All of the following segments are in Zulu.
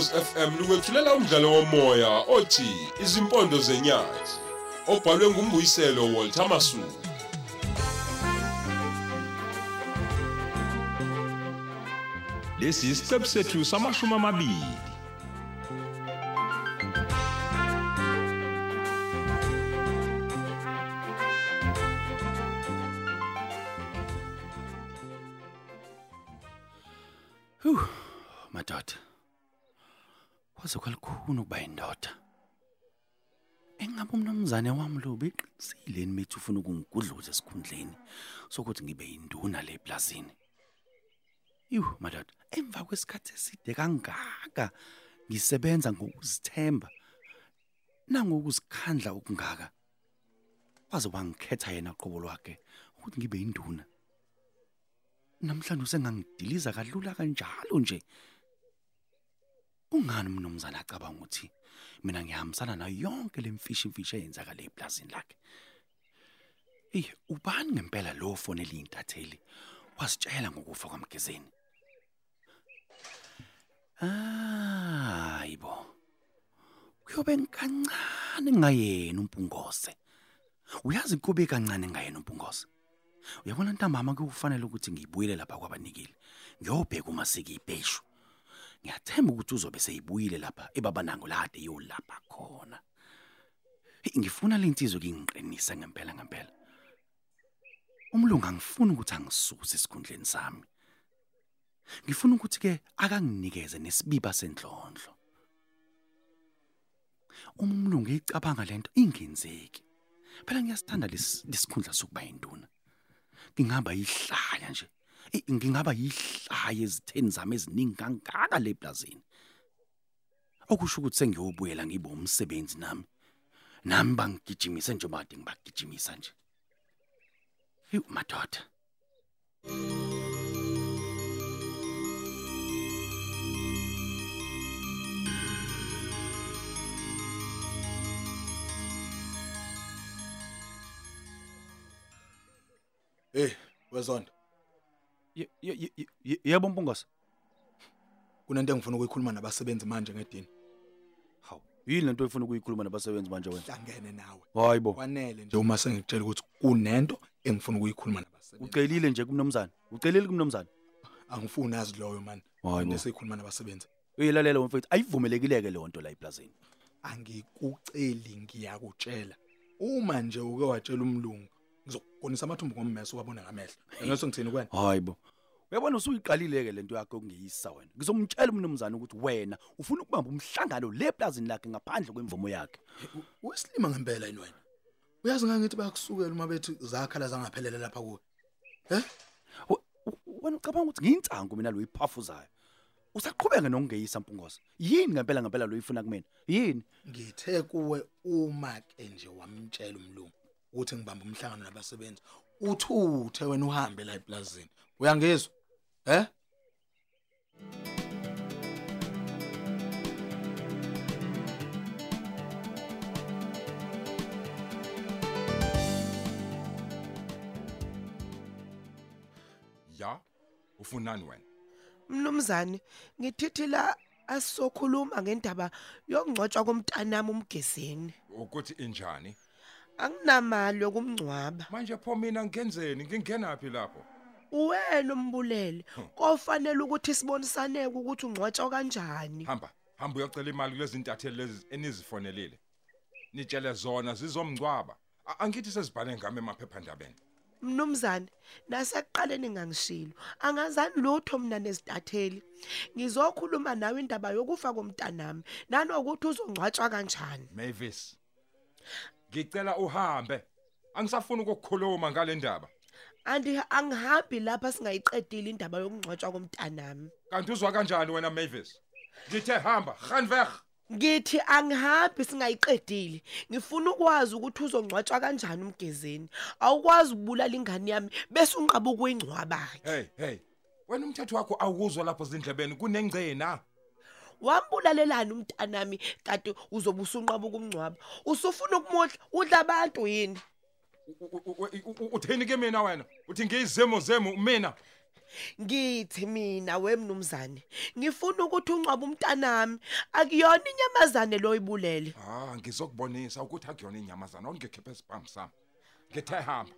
Ukhozi FM lukwethulela umdlalo womoya othi Izimpondo zenyathi obhalwe ngumbuyiselo Walter Masuku. Lesi isiqebu sethu samashumi amabili. Hu, madoda. Kwalikhuna ukuba indoda. Engabe umnomzane wami lo beqinisile nimethi ufuna ukungigudluza esikhundleni sokuthi ngibe induna le plazini. Yu, madoda, emva kwesikhathi eside kangaka ngisebenza ngokuzithemba nangokuzikhandla okungaka. Waze wangikhetha yena qobo lwakhe ukuthi ngibe induna. namhlanje usengangidiliza kalula kanjalo nje kungani mnumzana acabanga ukuthi mina ngihambisana nayo yonke lemfishi imfishi eyenzakala eplazini lakhe Eh ubani ngempela lo fonela intatheli wasitshela ngokufa kwamgezeni Hayibo Kuyobe ngikancane ngayena umpungose Uyazi kube kancane ngayena umpungose Uyabona ntambama kufanele ukuthi ngibuyele lapha kwabanikile. Ngiyobheka uma sekuyibheshu. Ngiyathemba ukuthi uzobe seyibuyile lapha ebabanango lade yolapha khona. Ngifuna lensizwe kingiqinisa ngempela ngempela. Umlungu angifuni ukuthi angisuse esikhundleni sami. Ngifuna ukuthi ke akanginikeze nesibiba senhlonhlo. Uma umlungu ecabanga lento ingenzeki. Phela ngiyasithanda lesikhundla sokuba induna. ngingaba yihlaya nje ngingaba yihlaya ezitheni zami eziningi kangaka le plazini okusho ukuthi sengiyobuyela ngibe umsebenzi nami. Nami bangigijimise nje bade ngibagijimisa nje. Hey madoda. Hey, wezonto. Ye- ye- ye- ye- yebo mpungose Kunento engifuna ukuyikhuluma nabasebenzi manje ngedini. hawu yini lento oyifuna ukuyikhuluma nabasebenzi manje wena Hlangene nawe. hayibo Kwanele nje uma sengikutshela ukuthi kunento engifuna ukuyikhuluma nabasebenzi. ucelile nje kumnomzana ucelile kumnomzana Angifuni azi loyo man. Hayi bo. Bese sikhuluma nabasebenzi. uyilalela mfethu ayivumelekileke le nto la eplazini Angikuceli ngiyakutshela. Uma nje uke watshela umlungu ngizokugonisa amathumbu ngommeso wabona ngamehlo. Ngeke ngithini kwena? hayibo uyabona usuyiqalileke lento yakho okungeyisa wena ngizomtshela umnumzana ukuthi wena ufuna ukubamba umhlangano le plazini lakhe ngaphandle kwemvumo yakhe Wesilima ngempela yini wena? Uyazi ngangithi bayakusukela uma bethi zakhala zangaphelele lapha kuwe. Eh? W- w- wena ucabanga ukuthi ngiyinsangu mina lo iphafuzayo usaqhubeka nokungeyisa mpungose yini ngempela ngempela lo ifuna kumina yini Ngithe kuwe uma ke nje wamtshela umlungu ukuthi ngibamba umhlangano nabasebenzi uthuthe wena uhambe la eplazini uyangizwa eh Ya, ufunani wena? Mnumzane, ngithithi la asizokhuluma ngendaba yokungcwatshwa komntanami umgezeni. Ukuthi injani? Anginamali yokumngcwaba. Manje pho mina ngenzeni? Ngingenapi lapho? Wena umbulele, kofanele ukuthi sibonisane ukuthi ungcwatshwa kanjani. Hamba, hamba uyocela imali kulezi ntatheli lezi enizifonelile. Nitshele zona zizomngcwaba. A- Angithi sezibhale ngami emaphephandabeni. Mnumzane, nasekuqaleni ngangishilo. Angazani lutho mina nezitatheli. Ngizokhuluma nawe indaba yokufa komntanami, nanokuthi uzongcwatshwa kanjani. Mavis. Ngicela uhambe. Angisafuni ukukhuluma ngale ndaba. Andi angihambi lapha singayiqedile indaba yokungcwatshwa komntanami. Kanti uzwa kanjani wena Mavis? Ngithe hamba, gaan weg. Ngithi angihambi singayiqedile. Ngifuna ukwazi ukuthi uzongcwatshwa kanjani umgezeni. Awukwazi ukubulala ingane yami bese unqaba ukuyingcwaba. Hey, hey. Wena umthetho wakho awuzwa lapho zindlebeni kunengcena. Wambulalelani umntanami kanti uzobe usunqaba ukumngcwaba. Usufuna ukumodla udla abantu yini? U- u- u- u- Uthini ke mina wena? Uthi ngiyizemo zemo mina. Ngithi mina wemnumzane ngifuna ukuthi ungcwabe umntanami akuyona inyamazane lo ibulele. Ah ngizokubonisa ukuthi akuyona inyamazana ongekhiphe isibhamu sami. Ngithe hamba.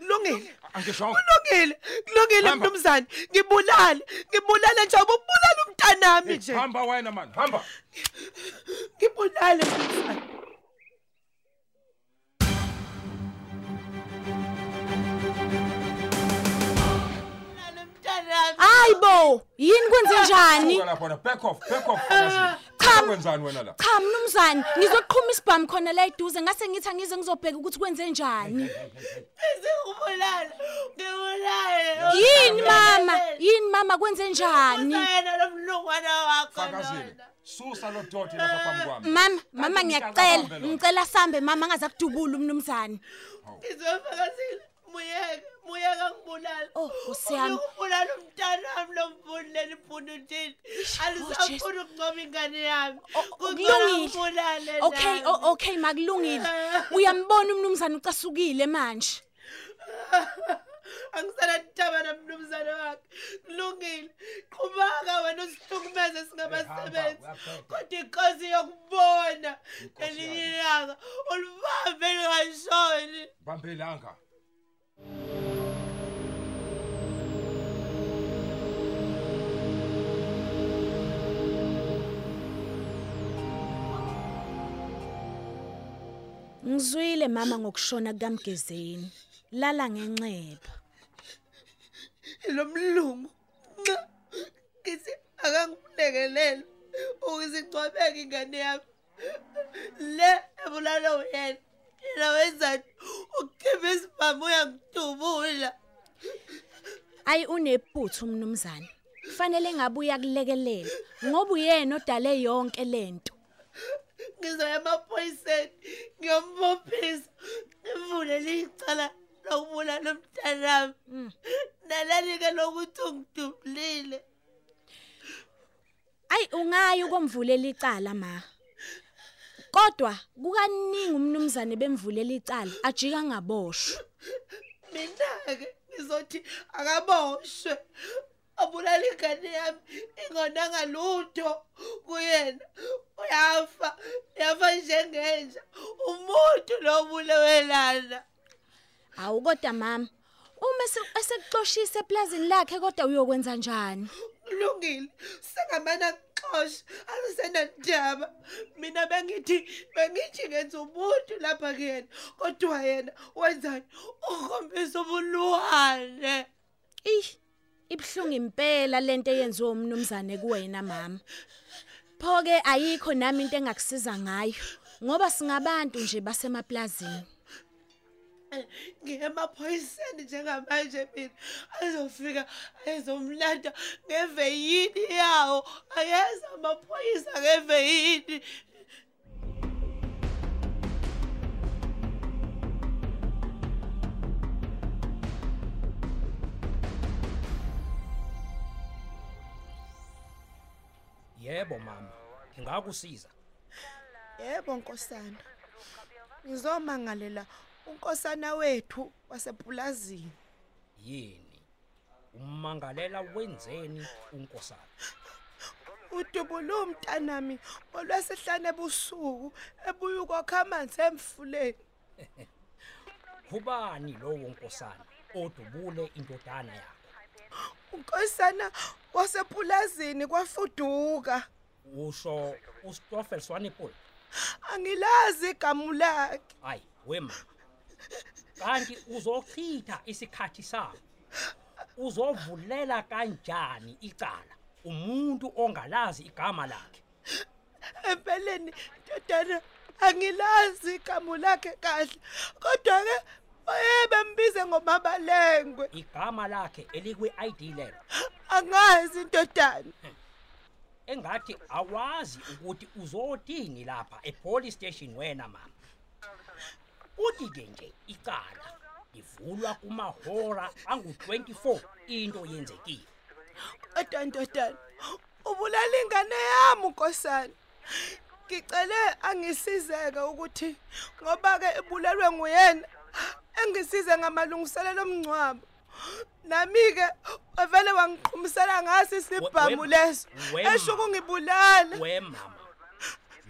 Kulungile. Angisho Kulungile. Kulungile Hamba. mnumzane. Ngibulale. Ngibulale nje ubulala umntanami nje. hamba wena man hamba. Ngibulale mnumzane. Hayibo, yini kwenze njani? Suka lapha wena back off back off. Phakathi. Cha. Kwenzani wena la? Cha mnumzane, ngizoqhuma isibhamu khona la eduze ngase ngithi angize ngizobheka ukuthi kwenze njani. Ngibulale. Ngibulale. Yini mama? Yini mama kwenze njani? Yena lo mlungwana wakho. Fakazile. Susa lo doti lapha phambi kwami. Mama, mama Kanti ngiyacela, ngicabanga lo. ngicela sambe mama angaze akudubula umnumzane. Ngizofakazile. Muyeke, muyeke ngibulala. Oh, Nkosi yami. Ukubulala umntanami lo mfundele impunutini. Alisafuna ukungcoba ingane yami. Kulungile. Okay, okay makulungile. Uyambona umnumzane ucasukile manje. Angisana daba nomnumzane wakhe. Kulungile. Qhubaka wena usihlukumeze singabasebenzi. Kodwa inkosi yokubona elinye ilanga ulibambe lingashoni. Bambelanga. Ngizwile mama ngokushona kukaMgezeni. Lala ngenxeba. lo mlungu nxa ngithi akangilekelele ukuze igcwabeke ingane yami le ebulala uyena yena wenzani ukhipha isibhamu uyangidubula Ayi unephuthu umnumzane. Kufanele ngabe uyakulekelela ngoba uyena odale yonke lento. Ngizoya emaphoyiseni ngiyombophisa ngivule licala lokubulala umntanami nalali-ke lokuthi ungidubulile Ayi ungayi ukomvulela icala ma. Kodwa kukaningi umnumzane bemvulela icala ajika ngaboshwa. mina-ke ngizothi akaboshwe. Abulala ingane yami ingonanga lutho kuyena uyafa uyafa njengenja umuntu lobulewelana Awu kodwa mama, uma ese- esekuxoshisa eplazini lakhe kodwa uyokwenza njani? kulungile sengamana kuxosha alisenandaba mina bengithi bengithi ngenza umuntu lapha kuyena kodwa yena wenzani ukhombisa ubuluhane Ih, ibhlungu impela lento eyenziwe umnumzane kuwena mama. Phoke ayikho nami into engakusiza ngayo ngoba singabantu nje basemaplazini. ngiye emaphoyiseni njengamanje mina. Azofika ayezomlanda ngeveyini yawo. Ayeza amaphoyisa ngeveyini. Yebo mama, ngingakusiza. yebo nkosana ngizomangalela unkosana wethu wasepulazini Yini? Ummangalela wenzeni unkosana? udubule umntanami olwesihlane ebusuku ebuya ukwakha amanzi emfuleni Kubani lowo nkosana odubule indodana yakho? Unkosana wasepulazini kwafuduka Usho uStoffel Swanepoel. angilazi igama lakhe Hayi, wema. Kanti uzochitha isikhathi sakho. Uzovulela kanjani icala umuntu ongalazi igama lakhe? empeleni ndodana angilazi igama lakhe kahle kodwa ke baye bembize ngomabalengwe. Igama lakhe elikwi-ID lelo. angazi ndodana engathi awazi ukuthi uzotini lapha epolice station wena mama. Uthi ke nje icala livulwa kumahora angu-24 into yenzekile. Kodwa ndodana ubulala ingane yami unkosana ngicele angisizeke ukuthi ngoba ke ibulelwe nguyena engisize ngamalungiselelo omncwabo nami ke wavele wangiqhumisela ngaso isibhamu leso esho ukungibulala. wemama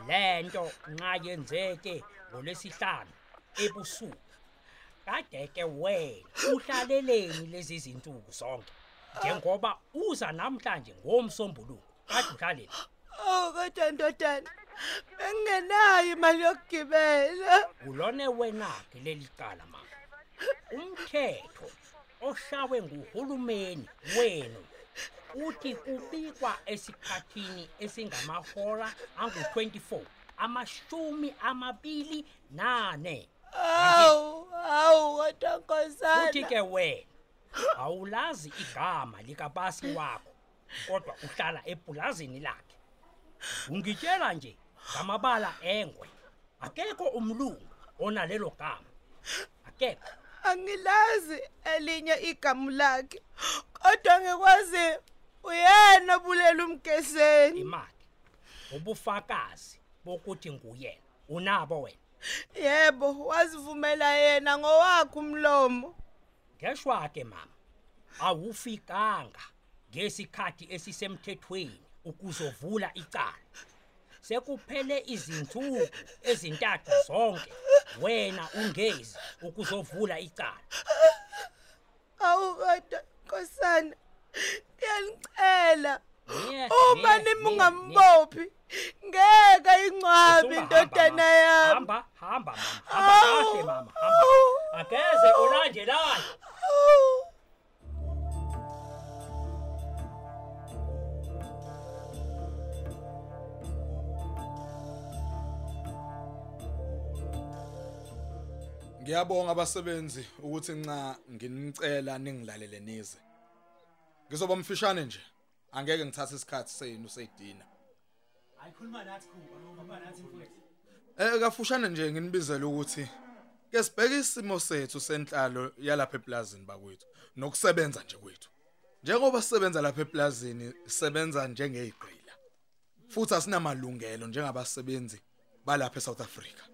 lento nxa yenzeke ngolwesihlanu ebusuku. Kade ke wena uhlaleleni lezi zinsuku zonke njengoba uza namhlanje ngomsombuluko kade uhlalele. Awu kodwa ndodana bengingenayo imali yokugibela. Ulone wena-ke leli cala mama. Umthetho oshawe nguhulumeni wenu uthi kubikwa esikhathini esingamahora angu-24 amashumi amabili nane. Awu awu kodwa nkosana futhi ke wena awulazi igama likabasi wakho kodwa uhlala epulazini lakhe. Ungitshela nje ngamabala engwe akekho umlungu onalelo gama. Akekho. Angilazi elinye igamu lakhe kodwa ngikwazi uyena obulela umgeseni. Imali ubufakazi bokuthi nguyena unabo wena? Yebo wazivumela yena ngowakhe umlomo. Ngeshwa ke mama awufikanga ngesikhathi esisemthethweni ukuzovula icala. Sekuphele izinsuku ezintathu zonke. Wena ungezi ukuzovula icala. Awu kodwa nkosana. Ndiyanicela Nye, uma nye, nye, nimungambophi ngeke incwabi nye. indodana yami. Hamba hamba mama. Hamba kahle mama. Hamba. Ageze ulandelayo Ngiyabonga abasebenzi ukuthi nxa nginicela ningilalele nize. Ngizoba mfishane nje. Angeke ngithathe isikhathi senu sedina. ayikhuluma nathi khuba ngoba nathi mfowethu Eh kafushane nje nginibizela ukuthi ke sibheke isimo sethu senhlalo yalapha eplazini bakwethu nokusebenza nje kwethu. Njengoba sisebenza lapha eplazini sisebenza njengeyigqila. Futhi asinamalungelo njengabasebenzi balapha eSouth Africa.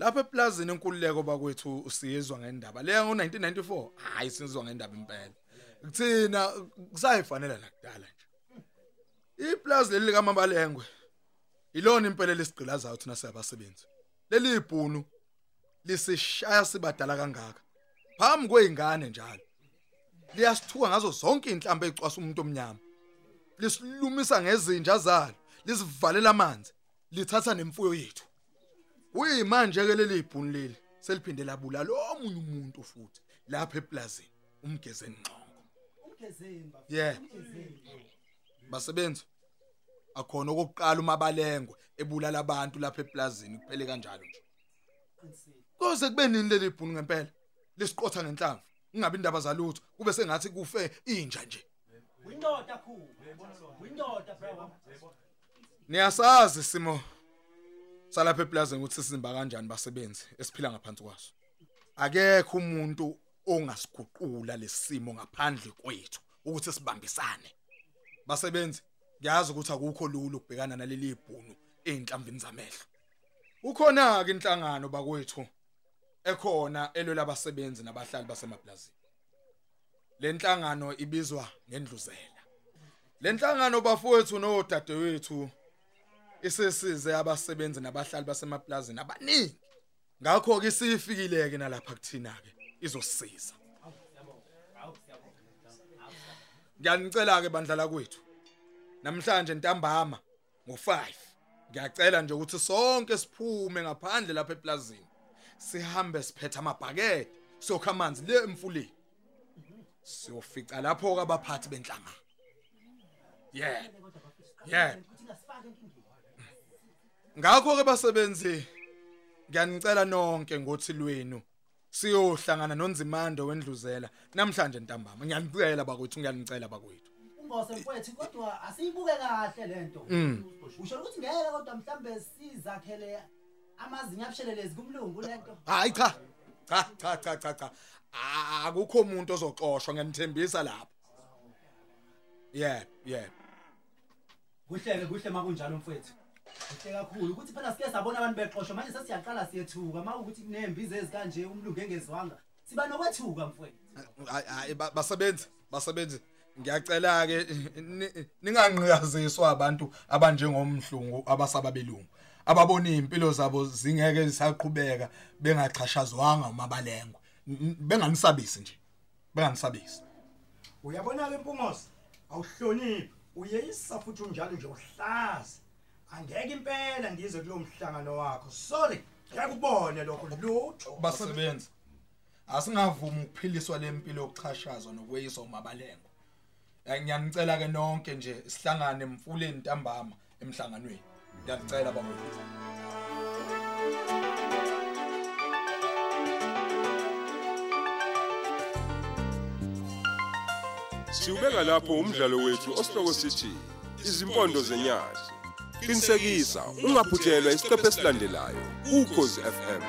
Lapha eplazini inkululeko bakwethu usiyizwa ngendaba leya ngo1994 hayi sizwa ngendaba impela. Kuthina kusayifanela nakudala nje. Iplazi leli likaMabalengwe ilona impela lesigqilazayo thina siyabasebenzi. Leli ibhunu lisishaya sibadala kangaka. Phambi kweingane njalo. Liyasithuka ngazo zonke inhlambe ecwasa umuntu omnyama. Lisilumisa ngezinja zalo, lisivalela amanzi, lithatha nemfuyo yethu. Kuyimanje ke leli ibhunu leli seliphinde labula lo omunye umuntu futhi lapha eplazini umgezeni ngxongo. umgezeni bafana Yeah. Basebenzi akhona okokuqala umabalengwe ebulala abantu lapha eplazini kuphele kanjalo nje. Koze kube nini leli ibhunu ngempela? Lesiqotha ngenhlamvu. Kungabi indaba zalutho, kube sengathi kufe inja nje. windoda khuba windoda bro Niyasazi simo salapha eplazini ukuthi sizimba kanjani basebenzi esiphila ngaphansi kwaso. Akekho umuntu ongasiguqula lesimo ngaphandle kwethu ukuthi sibambisane. Basebenzi, ngiyazi ukuthi akukho lula ukubhekana naleli ibhunu einhlamvini zamehlo. Ukhona ke inhlangano bakwethu ekhona elwela abasebenzi nabahlali basemaplazini. Le nhlangano ibizwa ngendluzela. Le nhlangano bafowethu nodadewethu isesize abasebenzi nabahlali basemaplazini abaningi. Ngakho ke sifikile ke nalapha kuthina ke izosisiza. Ngiyanicela ke bandlala kwethu. Namhlanje ntambama ngo5. Ngiyacela nje ukuthi sonke siphume ngaphandle lapha eplazini. Sihambe siphethe amabhakede, sokha amanzi le emfuleni. Siyofica lapho ke abaphathi benhlangano. Yeah. Yeah. Ngakho ke basebenzi ngiyanicela nonke ngothi lwenu siyohlangana nonzimando wendluzela namhlanje ntambama. Ngiyanicela bakwethu ngiyanicela bakwethu. Ungose mfowethu kodwa asiyibuke kahle lento usho ukuthi ngeke kodwa mhlambe sizakhele amazinga abushelelezi kumlungu lento hayi cha. Cha cha cha cha cha. Akukho umuntu ozoxoshwa ngiyanithembisa lapha yeah yeah kuhleke kuhle makunjalo mfowethu. Kuhle kakhulu. Ukuthi phela sike sabona abantu bexoshwa manje sesiyaqala siyethuka. Uma ukuthi kunembizo ezikanje umlungu engezwanga siba nokwethuka mfowethu. Hayi hayi ba- basebenzi basebenzi. Ngiyacela ke ninganqiyaziswa abantu abanjengomhlungu abasababelungu ababona impilo zabo zingeke zisaqhubeka bengaxhashazwanga umabalengwa N- n- benganisabisi nje benganisabisi. Uyabona ke mpungosi awuhloniphi. Uyeyisa futhi unjalo nje uhlaza. Angeke impela ngize kulo mhlangano wakho. Sorry ngeke ubone lokho lutho basebenzi asingavumi ukuphiliswa lempilo yokuchashazwa nokweyiswa umabalengwa Eh, ngiyanicela ke nonke nje sihlangane emfuleni ntambama emhlanganweni. Ngiyanicela bafowethu Siubeka lapho umdlalo wethu osihloko sithi izimpondo zenyati. Qinisekisa ungaphuthelwa isiqephu esilandelayo ukhozi FM.